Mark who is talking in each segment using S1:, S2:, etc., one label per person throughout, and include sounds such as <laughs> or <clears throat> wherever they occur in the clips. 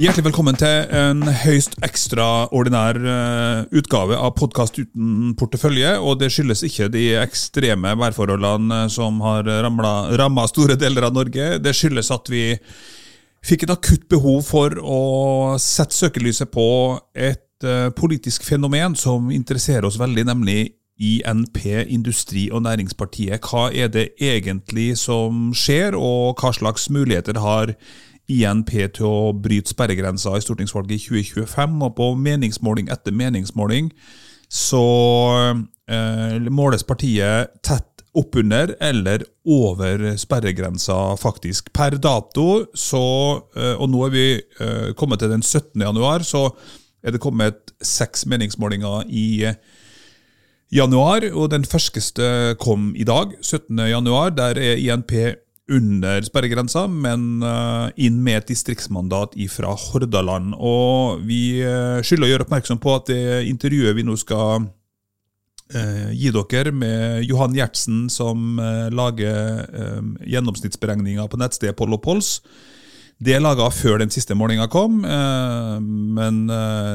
S1: Hjertelig velkommen til en høyst ekstraordinær uh, utgave av Podkast uten portefølje. og Det skyldes ikke de ekstreme værforholdene som har ramma store deler av Norge. Det skyldes at vi fikk et akutt behov for å sette søkelyset på et uh, politisk fenomen som interesserer oss veldig, nemlig INP, Industri- og Næringspartiet. Hva er det egentlig som skjer, og hva slags muligheter har INP til å bryte sperregrensa i stortingsvalget i 2025. Og på meningsmåling etter meningsmåling så eh, måles partiet tett oppunder eller over sperregrensa, faktisk. Per dato, så, eh, og nå er vi eh, kommet til den 17. januar, så er det kommet seks meningsmålinger i januar, og den ferskeste kom i dag, 17. januar. Der er INP under sperregrensa, men eh, inn med et distriktsmandat fra Hordaland. Og vi eh, skylder å gjøre oppmerksom på at det intervjuet vi nå skal eh, gi dere med Johan Gjertsen, som lager gjennomsnittsberegninger på nettstedet Polo Pols, det er laga før den siste målinga kom, men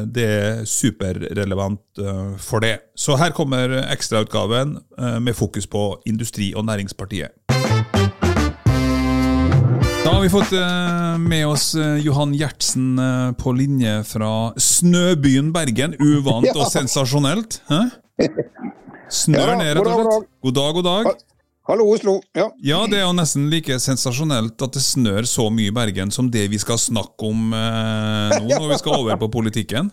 S1: det er superrelevant for det. Så her kommer ekstrautgaven med fokus på Industri- og Næringspartiet. Da har vi fått uh, med oss uh, Johan Gjertsen uh, på linje fra snøbyen Bergen. Uvant og <laughs> sensasjonelt. Hæ? Snør ned, rett og slett. God dag, god dag.
S2: Hallo, Oslo. Ja.
S1: ja, det er jo nesten like sensasjonelt at det snør så mye i Bergen som det vi skal snakke om nå, <laughs> når vi skal over på politikken.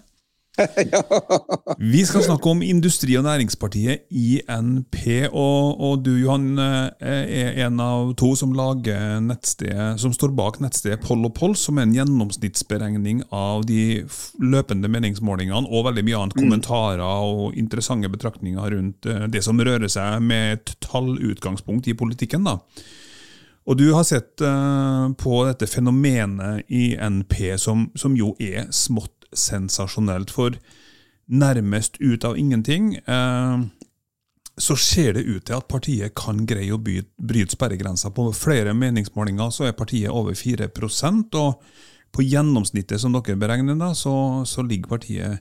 S1: <laughs> Vi skal snakke om Industri- og Næringspartiet, INP. Og, og, du, Johan, eh, er en av to som lager nettstedet, som står bak nettstedet Poll og Poll, som er en gjennomsnittsberegning av de løpende meningsmålingene og veldig mye annet mm. kommentarer og interessante betraktninger rundt eh, det som rører seg med et tallutgangspunkt i politikken. da. Og du har sett uh, på dette fenomenet INP, som, som jo er smått sensasjonelt. For nærmest ut av ingenting eh, så ser det ut til at partiet kan greie å bryte sperregrensa. På flere meningsmålinger så er partiet over 4% og på gjennomsnittet som dere beregner, da, så, så ligger partiet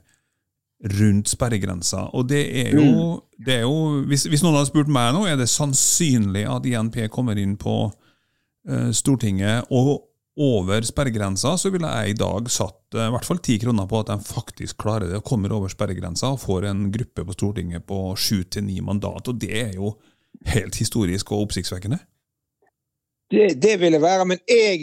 S1: rundt sperregrensa. Og det er jo, mm. det er jo hvis, hvis, noen hadde spurt meg nå, er det sannsynlig at INP kommer inn på uh, Stortinget og over sperregrensa, så ville jeg i dag satt eh, i hvert fall ti kroner på at de faktisk klarer det og kommer over sperregrensa og får en gruppe på Stortinget på sju til ni mandat. og Det er jo helt historisk og oppsiktsvekkende.
S2: Det, det ville være, men jeg,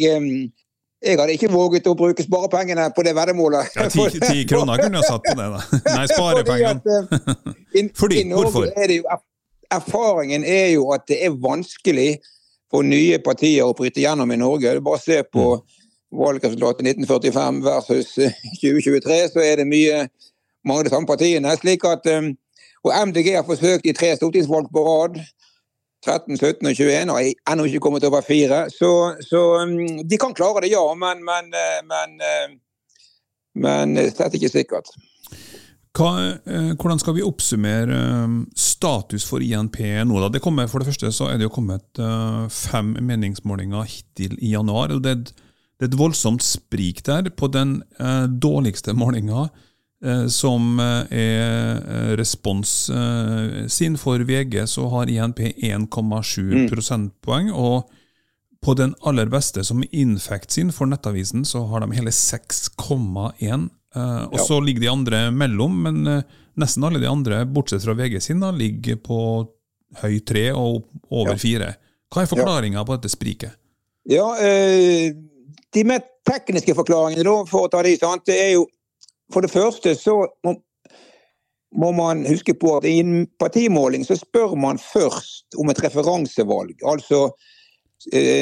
S2: jeg hadde ikke våget å bruke sparepengene på det veddemålet.
S1: Ja, ti, ti kroner kunne du ha satt på det, da. <laughs> Nei, sparepengene.
S2: Fordi, <laughs> Fordi, hvorfor? Er jo, erfaringen er jo at det er vanskelig for nye partier å bryte gjennom i Norge. Bare se på mm. valgresultatet 1945 versus 2023, så er det mye mange av de samme partiene. slik at, um, Og MDG har forsøkt i tre stortingsvalg på rad. 13, 17 og 21 og har ennå ikke kommet over fire. Så, så um, de kan klare det, ja, men, men, uh, men, men slett ikke sikkert.
S1: Hva, eh, hvordan skal vi oppsummere eh, status for INP nå? da? Det kommer, for det første så er det jo kommet eh, fem meningsmålinger hittil i januar. og Det er et, det er et voldsomt sprik der. På den dårligste målinga, som er respons sin for VG, så har INP 1,7 mm. prosentpoeng. og på den aller beste, som Infect sin for Nettavisen, så har de hele 6,1 Uh, og så ligger de andre mellom, men uh, nesten alle de andre, bortsett fra VG sin, da, ligger på høy tre og over ja. fire. Hva er forklaringa ja. på dette spriket?
S2: Ja, uh, De mer tekniske forklaringene, da, for å ta de, sant, det er jo For det første så må, må man huske på at i en partimåling så spør man først om et referansevalg. Altså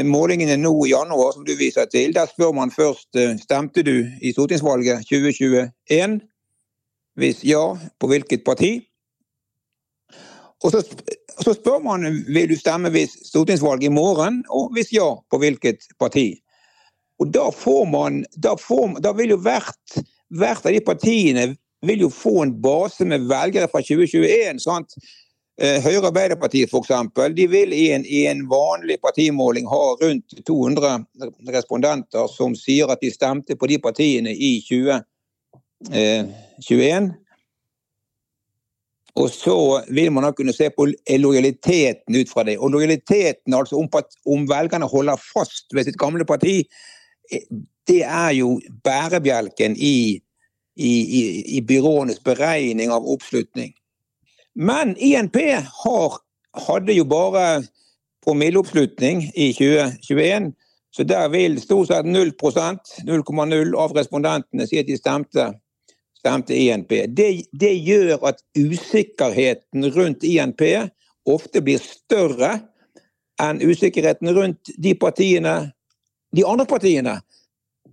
S2: målingene nå i januar som du viser til, der spør man først eh, stemte du i stortingsvalget 2021. Hvis ja, på hvilket parti? Og så, så spør man vil du stemme hvis stortingsvalget i morgen, og hvis ja, på hvilket parti. Og da får man Da, får, da vil jo hvert, hvert, av de partiene vil jo få en base med velgere fra 2021. sant? Eh, Høyre og Arbeiderpartiet eksempel, de vil i en, i en vanlig partimåling ha rundt 200 respondenter som sier at de stemte på de partiene i 2021. Og så vil man da kunne se på lojaliteten ut fra det. Og lojaliteten, altså om, om velgerne holder fast ved sitt gamle parti, eh, det er jo bærebjelken i, i, i byråenes beregning av oppslutning. Men INP har, hadde jo bare promilleoppslutning i 2021. Så der vil stort sett 0% 0,0 av respondentene si at de stemte stemte INP. Det, det, gjør at usikkerheten rundt INP ofte blir større enn usikkerheten rundt de partiene, de andre partiene,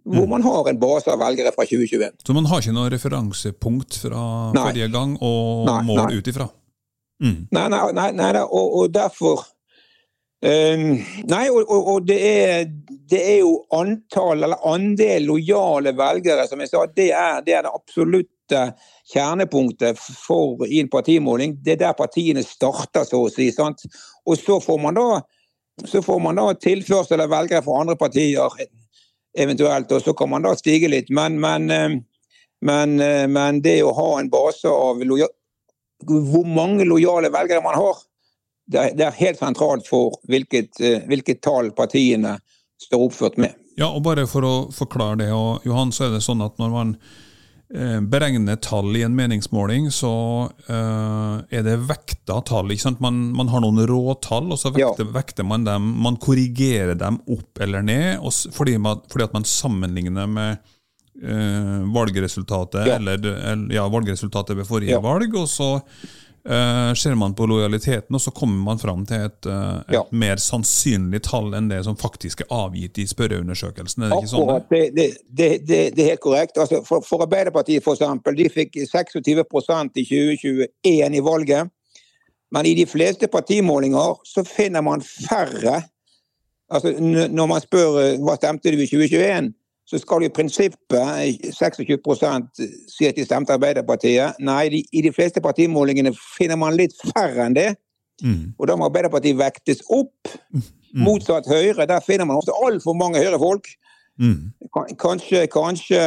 S2: hvor mm. man har en base av velgere fra 2021.
S1: Så man har ikke noe referansepunkt fra nei. forrige gang å mål ut ifra?
S2: Mm. Nei, nei, nei, nei og, og, derfor um, Nei, og, og, og det, er, det, er, jo antall, eller andel lojale velgere, som jeg sa, det er det, er det absolutte kjernepunktet for i en partimåling. Det er der partiene starter, så å si. sant? Og så får man da så får man da tilførsel av velgere fra andre partier eventuelt, og så kan man da stige litt. Men, men, men, men det å ha en base av hvor mange lojale velgere man har, det er helt sentralt for hvilket, hvilket tall partiene står oppført med.
S1: Ja, og bare for å forklare det, og Johan, så er det sånn at når man beregner tall i en meningsmåling, så uh, er det vekta tall. ikke sant? Man, man har noen råtall, og så vekter, ja. vekter, man dem. Man korrigerer dem opp eller ned, fordi, man, fordi at man sammenligner med uh, valgresultatet ja. Eller, eller, ja, valgresultatet ved forrige valg, og så ser man på lojaliteten, og så kommer man fram til et, uh, et mer sannsynlig tall enn det som faktisk er avgitt i spørreundersøkelsen. Er det ikke sånn?
S2: Det, det, det, det, er helt korrekt. Altså, for, for, Arbeiderpartiet for eksempel, de fikk 26% i 2021 i valget. Men i de fleste partimålinger så finner man færre altså Når man spør hva stemte du i 2021, så skal jo i prinsippet 26 si at de stemte Arbeiderpartiet. Nei, de, i de fleste partimålingene finner man litt færre enn det. Mm. Og da må Arbeiderpartiet vektes opp. Mm. Motsatt Høyre, der finner man ofte altfor mange Høyre-folk. Mm. Kanskje, kanskje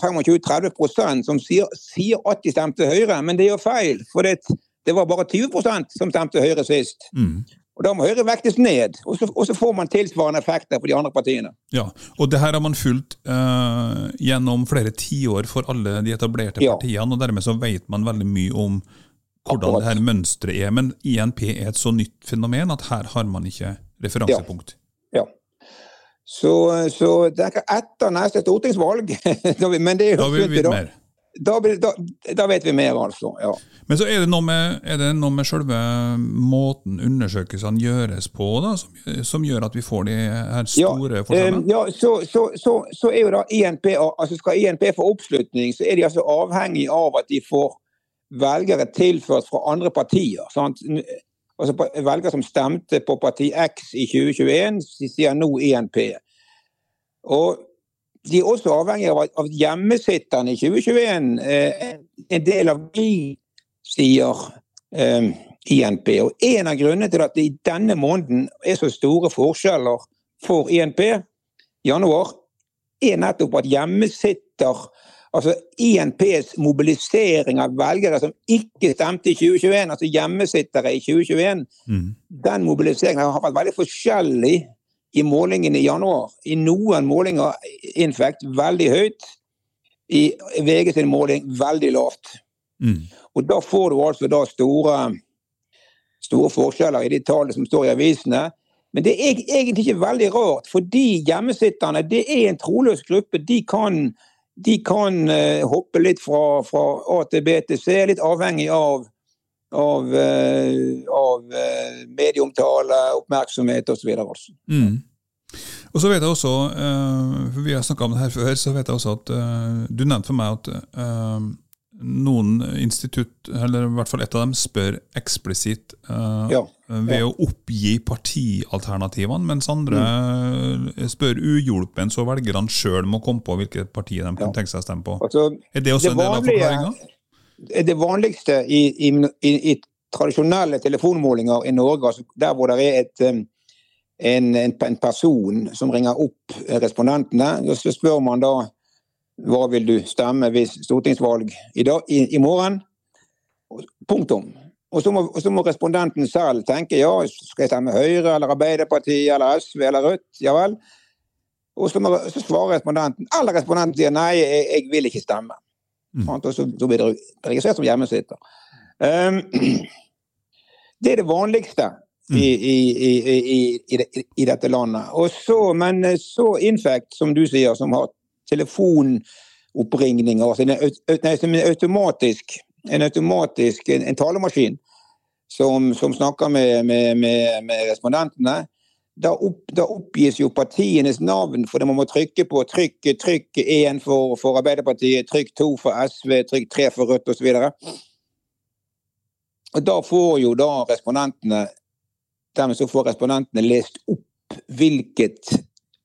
S2: 25-30 um, som sier, sier, at de stemte Høyre, men det gjør feil. For det, det var bare 20% som stemte Høyre sist. Og Da må Høyre vektes ned, og så, og så, får man tilsvarende effekter på de andre partiene.
S1: Ja, og det her har man fulgt uh, gjennom flere tiår for alle de etablerte ja. partiene, og dermed så vet man veldig mye om hvordan Akkurat. det her mønsteret er. Men INP er et så nytt fenomen at her har man ikke referansepunkt.
S2: Ja. ja. Så, så, er etter neste stortingsvalg, <laughs> men det er jo
S1: da vil vi vite mer.
S2: Da, da, da, vet vi mer, altså. ja.
S1: Men så er det noe med, det noe med selve måten undersøkelsene gjøres på, da, som, som gjør at vi får de her store
S2: ja, forskjellene? Ja, så, så, så, så, er jo da INP, altså Skal INP få oppslutning, så er de altså avhengig av at de får velgere tilført fra andre partier. Sant? Altså Velgere som stemte på parti X i 2021, sier nå INP. Og de er også avhengig av at hjemmesitterne i 2021 eh, En del av de sier eh, INP. Og En av grunnene til at det i denne måneden er så store forskjeller for INP januar, er nettopp at hjemmesitter Altså INPs mobilisering av velgere som ikke stemte i 2021, altså hjemmesittere i 2021, mm. den mobiliseringen har vært veldig forskjellig i målingene i januar. I noen målinger infekt veldig høyt. I VG sin måling veldig lavt. Mm. Og Da får du altså da store, store forskjeller i de tallene som står i avisene. Men det er egentlig ikke veldig rart, fordi hjemmesitterne det er en troløs gruppe. De kan, de kan uh, hoppe litt fra, fra, A til B til C, litt avhengig av, av, uh, av uh, medieomtale, oppmerksomhet osv. Altså. Mm.
S1: Og så vet jeg også, for Vi har snakka om det her før, så vet jeg også at du nevnte for meg at noen institutt, eller i hvert fall et av dem, spør eksplisitt uh, ja, ja. ved å oppgi partialternativene, mens andre mm. spør uhjulpen, så velgerne sjøl må komme på hvilket parti de kan tenke seg å stemme på. Altså, er det også det en del av forklaringa?
S2: Det vanligste i, i, i, tradisjonelle telefonmålinger i Norge, altså der hvor det er et, um, en, en, person som ringer opp respondentene, så spør man da hva vil du stemme hvis stortingsvalg i, dag, i, i morgen. Punktum. Og så, må, så må, respondenten selv tenke ja, skal jeg stemme Høyre eller Arbeiderpartiet eller SV eller Rødt. Ja vel. Og så, må, så svarer respondenten, eller respondenten sier nei, jeg, jeg vil ikke stemme. Mm. Og så, så, blir det registrert som hjemmesitter. Um, <clears throat> det er det vanligste mm. i, i, i, i, dette landet. Og så, men så Infect, som du sier, som har telefonoppringninger, altså en, en automatisk, en, automatisk, en, en talemaskin som, som snakker med, med, med, med respondentene da, opp, da, oppgis jo partienes navn, for det man må trykke på trykk, trykk 1 for, for, Arbeiderpartiet, trykk 2 for SV, trykk 3 for Rødt osv. Og Da får jo da respondentene dermed så får respondentene lest opp hvilket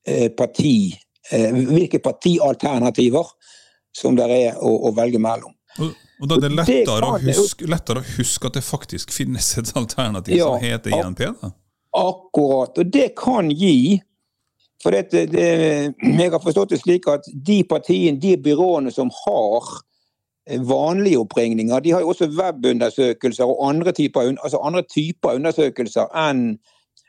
S2: eh, parti eh, hvilke partialternativer som det er å, å velge mellom.
S1: Og, og da er det lettere, det å huske, lettere, å huske, at det faktisk finnes et alternativ ja, som heter INP? da?
S2: Akkurat. Og det kan gi For det, det, jeg har forstått det slik at de partiene, de byråene som har vanlige oppringninger, de har jo også webundersøkelser og andre typer, altså andre typer undersøkelser enn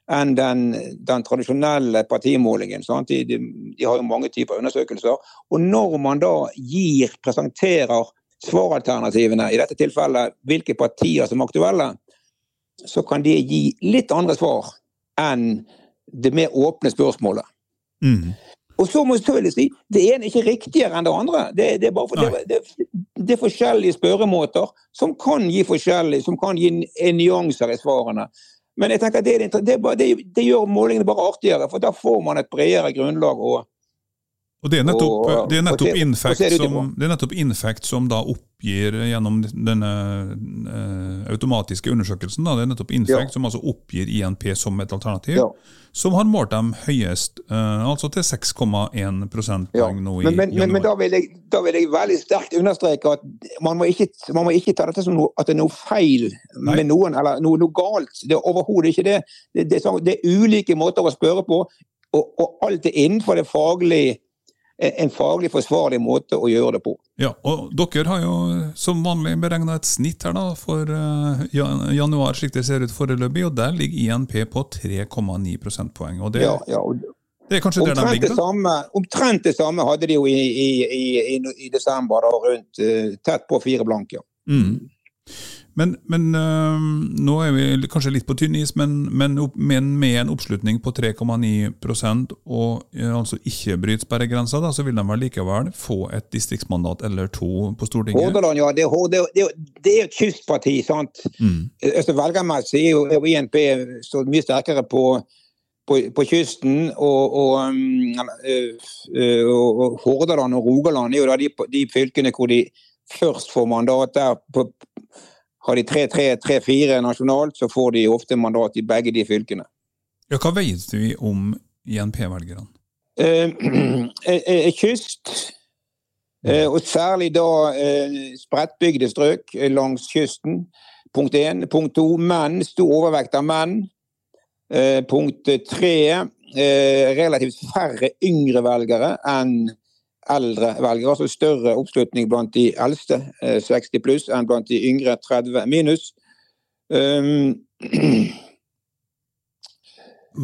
S2: enn den, den, tradisjonelle partimålingen. De, de, de, har jo mange typer undersøkelser. Og når man da gir, presenterer svaralternativene, i dette tilfellet hvilke partier som er aktuelle, så kan det gi litt andre svar enn det mer åpne spørsmålet. Mm. Og så må jeg selvfølgelig si det ene er ikke riktigere enn det andre. Det, det, er, for, det, det, er, forskjellige spørremåter som kan gi forskjellig, som kan gi nyanser i svarene. Men jeg tenker det, gjør målingene bare artigere, for da får man et bredere grunnlag å,
S1: og Det er nettopp, og, det er nettopp, se, Infact, som, det er nettopp Infact som da oppgir gjennom denne uh, automatiske undersøkelsen, da, det er nettopp Infact ja. som altså oppgir INP som et alternativ, ja. som har målt dem høyest, uh, altså til 6,1 prosentpoeng ja. nå i
S2: men, men, januar. Men, da, vil jeg, da, vil jeg, veldig sterkt understreke at man må ikke, man må ikke ta dette som noe, at det er noe feil Nei. med noen, eller noe, noe galt. Det er overhodet ikke det. Det, det, er sånn, det, er ulike måter å spørre på, og, og alt er innenfor det faglige en faglig forsvarlig måte å gjøre det på.
S1: Ja, og Dere har jo som vanlig beregna et snitt her da, for uh, januar, slik det ser ut foreløpig, og der ligger INP på 3,9 prosentpoeng. Og det, ja, ja, og det er kanskje der de ligger?
S2: Det samme, omtrent det samme hadde de jo i, i, i, i desember, da, rundt uh, tett på fire blanke. Mm.
S1: Men, men øh, nå er vi kanskje litt på tynn is, men, men, men med en oppslutning på 3,9% og øh, altså ikke bryter sperregrensa, så vil de vel likevel få et distriktsmandat eller to på Stortinget?
S2: Hordaland, ja. Det, det, det, det er et kystparti, sant. Mm. Altså, Velgermessig er jo, INP så mye sterkere på, på, på kysten. Og, og, øh, og, Hordaland og Rogaland er jo da de, de fylkene hvor de først får mandat der på har de 3-3-3-4 nasjonalt, så får de ofte mandat i begge de fylkene.
S1: Ja, Hva veier vi om INP-velgerne?
S2: Eh, <clears throat> eh, eh, kyst, eh, og særlig da eh, spredtbygde strøk langs kysten. Punkt én. Punkt to, menn. Stor overvekt av menn. Eh, punkt tre, relativt færre yngre velgere enn eldre velgere, altså større oppslutning blant de eldste, 60 eh, pluss, enn blant de yngre 30 minus. Um, <clears throat>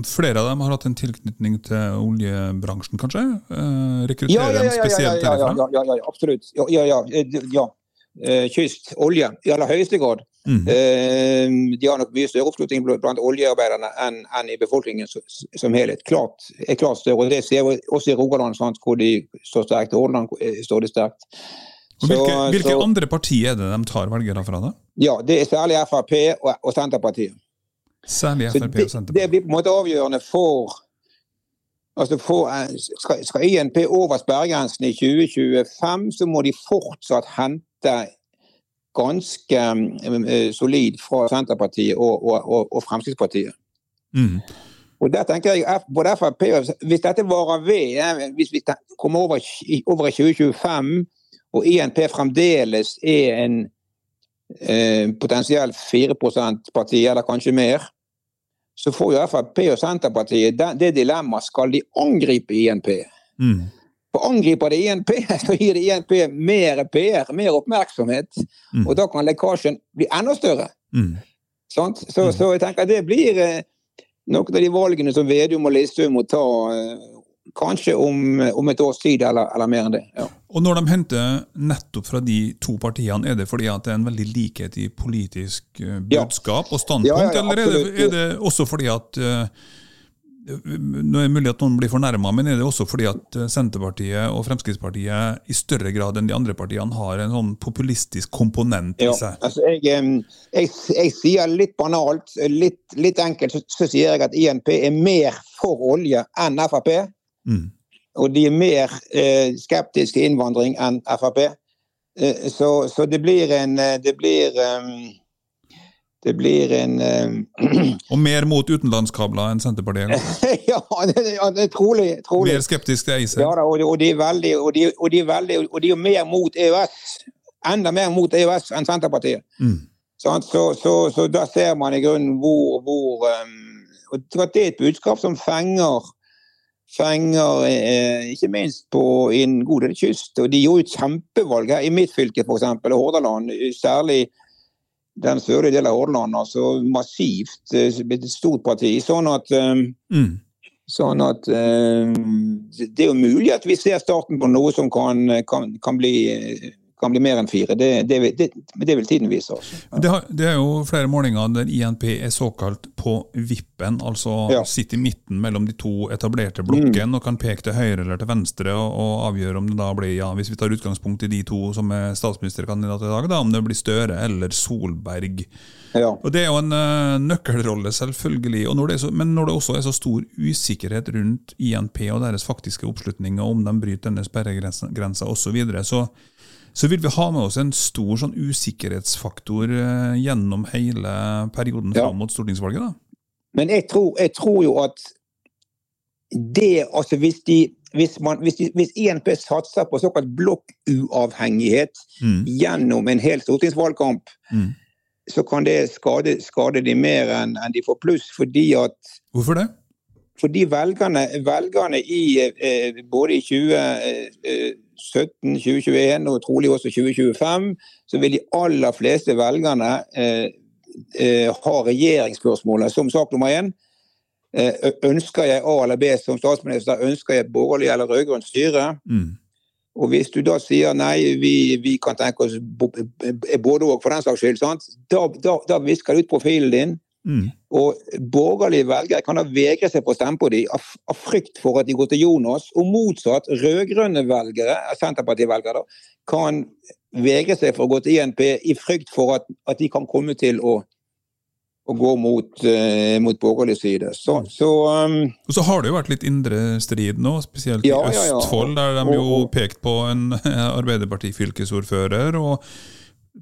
S1: Flere av dem har hatt en tilknytning til oljebransjen, kanskje? Eh, rekrutterer dem spesielt
S2: derfra? ja, ja, ja, absolutt. Ja, ja, ja. Eh, kyst, olje, i aller høyeste grad. Mm. Eh, de har nok mye større oppslutning blant oljearbeiderne enn, enn i befolkningen som helhet. Klart, er klart større, og Det ser vi også i Rogaland, sant, hvor de står sterkt. Hordaland eh, står de sterkt.
S1: hvilke, hvilke så, andre partier er det de tar velgere fra? da?
S2: Ja, Det er særlig Frp og, og Senterpartiet.
S1: Særlig Frp og Senterpartiet.
S2: Det, det blir på en måte avgjørende for Altså for, skal, skal INP over sperregrensen i 2025, så må de fortsatt hente ganske uh, solid fra Senterpartiet og, og, og, og Fremskrittspartiet. Mm. Og der tenker jeg, både Frp, Hvis dette varer ved, hvis vi kommer over, over 2025 og INP fremdeles er en eh, potensielt 4 %-parti, eller kanskje mer, så får jo Frp og Senterpartiet det, det dilemmaet skal de angripe INP.
S1: Mm.
S2: For angriper det INP, <laughs> så gir det INP mer PR, mer oppmerksomhet.
S1: Mm.
S2: Og da kan lekkasjen bli enda større.
S1: Mm.
S2: Så,
S1: Mm.
S2: så jeg tenker at det blir eh, noen av de valgene som Vedum og Listhaug må ta eh, kanskje om, om et års tid, eller, eller mer enn det. Ja.
S1: Og når de henter nettopp fra de to partiene, er det fordi at det er en veldig likhet i politisk budskap
S2: Ja.
S1: og standpunkt,
S2: Ja,
S1: eller er det, er det også fordi at eh, Nå er det mulig at noen blir fornærma, men er det også fordi at eh, Senterpartiet og Fremskrittspartiet i større grad enn de andre partiene har en sånn populistisk komponent i
S2: Ja,
S1: seg?
S2: altså jeg, jeg, jeg sier litt banalt, litt, litt enkelt, så, så sier jeg at INP er mer for olje enn Frp.
S1: Mm.
S2: Og de er mer eh, skeptiske til innvandring enn Frp. Eh, så, så det blir en eh, Det blir em, Det blir en em, <clears throat>
S1: Og mer mot utenlandskabler enn Senterpartiet? <laughs>
S2: Ja, det, det trolig. trolig.
S1: Mer skeptisk til ACER?
S2: Ja, da, og, og de er veldig Og de, og de er veldig Og de er mer mot EØS. Enda mer mot EØS enn Senterpartiet.
S1: Mm.
S2: Sant? Så, så, så da ser man i grunnen hvor, hvor um, og Det det er et budskap som fenger fenger eh, ikke minst på en god del kyst. Og de gjorde et kjempevalg her i mitt fylke, f.eks. Hordaland. Særlig den sørre delen av Hordaland. altså Massivt. eh, blitt Et stort parti. Sånn at, um,
S1: Mm.
S2: sånn at um, Det er jo mulig at vi ser starten på noe som kan, kan, kan bli kan bli mer enn fire. Det, det, det, det vil tiden vise. oss.
S1: Det, det er jo flere målinger der INP er såkalt på vippen, altså
S2: Ja.
S1: sitter i midten mellom de to etablerte blokkene og kan peke til høyre eller til venstre og, og avgjøre om det da blir, ja, hvis vi tar utgangspunkt i de to som er statsministerkandidater i dag, da, om det blir Støre eller Solberg.
S2: Ja.
S1: Og Det er jo en uh, nøkkelrolle, selvfølgelig, og når det så, men når det også er så stor usikkerhet rundt INP og deres faktiske oppslutning, og om de bryter denne sperregrensa osv., så, videre, så så vil vi ha med oss en stor sånn usikkerhetsfaktor eh, gjennom hele perioden
S2: Ja.
S1: fram mot stortingsvalget. da.
S2: Men jeg tror, jeg tror jo at det altså Hvis, de, hvis, man, hvis, hvis INP satser på såkalt blokkuavhengighet
S1: Mm.
S2: gjennom en hel stortingsvalgkamp,
S1: Mm.
S2: så kan det skade, skade de mer enn en de får pluss. Fordi at
S1: Hvorfor det?
S2: fordi velgerne, velgerne i eh, både i 2017, 2021 og trolig også 2025, så vil de aller fleste velgerne eh, eh, ha regjeringsspørsmålet som sak nummer én. Eh, ønsker jeg A eller B som statsminister? Ønsker jeg borgerlig eller rød-grønt styre?
S1: Mm.
S2: Og hvis du da sier nei, vi, vi kan tenke oss både og for den saks skyld, sant? Da, da, da visker du ut profilen din.
S1: Mm.
S2: Og borgerlige velgere kan da vegre seg for å stemme på dem av, av frykt for at de går til Jonas. Og motsatt, rød-grønne velgere, Senterparti-velgere, da, kan vegre seg for å gå til INP i frykt for at, at de kan komme til å, å gå mot, eh, mot borgerlig side. Så, så um,
S1: Og så har det jo vært litt indre strid nå, spesielt
S2: Ja,
S1: i
S2: ja, ja.
S1: Østfold, der de jo pekte på en <laughs> Arbeiderparti-fylkesordfører. og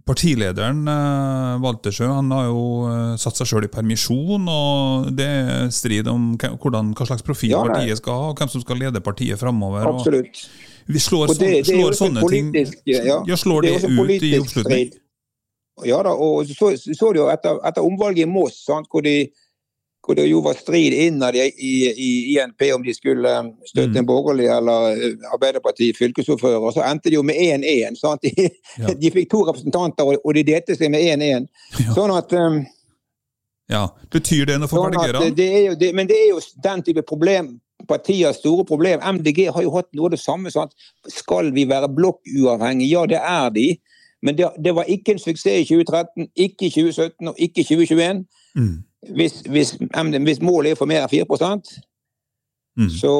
S1: Partilederen eh, Waltersjø han har jo eh, satt seg sjøl i permisjon, og det er strid om hvordan, hva slags profil
S2: Ja,
S1: partiet skal ha, og hvem som skal lede partiet framover.
S2: absolutt.
S1: Vi slår,
S2: det,
S1: sånn,
S2: det er
S1: slår sånne ting
S2: ja.
S1: Ja, slår
S2: Det
S1: det, ut i oppslutning?
S2: strid. Ja da, og så så du jo etter, etter omvalget i Moss, sant, hvor, de, hvor det jo var strid innad i, i, i INP om de skulle støtte
S1: Mm.
S2: en borgerlig eller eh, Arbeiderparti fylkesordfører. Og så endte det jo med 1-1. sant? De,
S1: Ja. <laughs>
S2: de fikk to representanter, og, de delte seg med 1-1.
S1: Ja.
S2: Sånn at, um,
S1: Ja, Betyr det noe for
S2: sånn er jo, Men det er jo den type problem partiers store problem. MDG har jo hatt noe av det samme. Sant? Skal vi være blokkuavhengige? Ja, det er de. Men det, det var ikke en suksess i 2013, ikke i 2017 og ikke i 2021.
S1: Mm.
S2: Hvis, hvis, hvis målet er for mer enn 4
S1: Mm.
S2: så,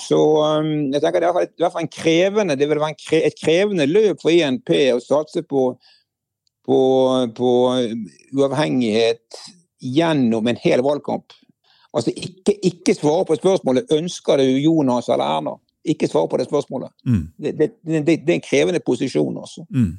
S2: så jeg tenker det er i hvert fall- krevende, det vil være en kre, et krevende løp for INP å satse på, på, på uavhengighet gjennom en hel valgkamp. Altså ikke, ikke svare på spørsmålet ønsker du Jonas eller Erna. Ikke svare på det spørsmålet.
S1: Mm.
S2: Det, det, det, det er en krevende posisjon. altså.
S1: Mm.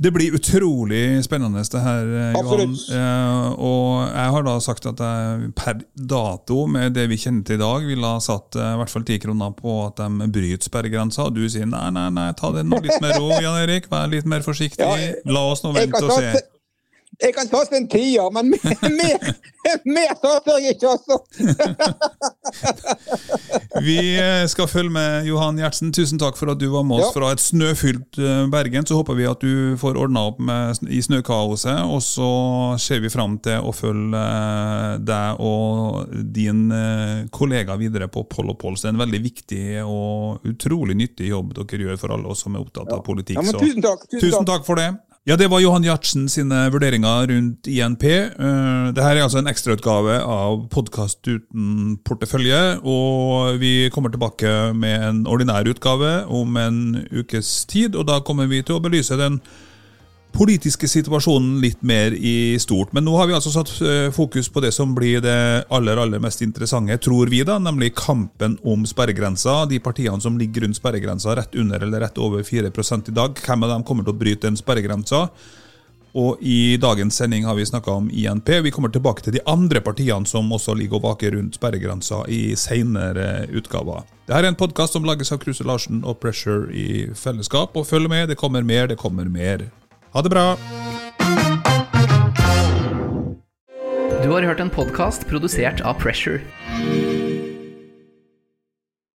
S1: Det blir utrolig spennende det her, eh, Johan. Eh, og jeg har da sagt at jeg per dato, med det vi kjenner til i dag, ville ha satt eh, i hvert fall ti kroner på at de bryter sperregrensa. Du sier nei, nei, nei, ta det nå litt med ro, Jan Erik. Vær litt mer forsiktig.
S2: Ja,
S1: La oss nå vente og se.
S2: jeg kan satse en tier, men <laughs> mer, mer satser jeg ikke, altså. <laughs>
S1: Vi eh, skal følge med Johan Gjertsen. Tusen takk for at du var med oss
S2: Ja.
S1: fra et snøfylt eh, Bergen. Så håper vi at du får ordna opp med, i snøkaoset. Og så ser vi fram til å følge eh, deg og din kollega videre på Poll og Pols. Det er en veldig viktig og utrolig nyttig jobb dere gjør for alle oss som er opptatt av politikk.
S2: Ja, tusen takk. Tusen,
S1: Tusen takk for det. Ja, Det var Johan Gjertsen sine vurderinger rundt INP. Dette er altså en ekstrautgave av Podkast uten portefølje. Og vi kommer tilbake med en ordinær utgave om en ukes tid. Og da kommer vi til å belyse den politiske situasjonen litt mer i stort. Men nå har vi altså satt eh, fokus på det som blir det aller aller mest interessante, tror vi, da, nemlig kampen om sperregrensa. De partiene som ligger rundt sperregrensa, rett under eller rett over 4 i dag. Hvem av dem kommer til å bryte den sperregrensa? Og I dagens sending har vi snakka om INP. Vi kommer tilbake til de andre partiene som også ligger og vaker rundt sperregrensa i senere utgaver. Dette er en podkast som lages av Kruse Larsen og Pressure i fellesskap. Og følg med, det kommer mer, det kommer mer. Ha det bra!
S3: Du har hørt en podkast produsert av Pressure.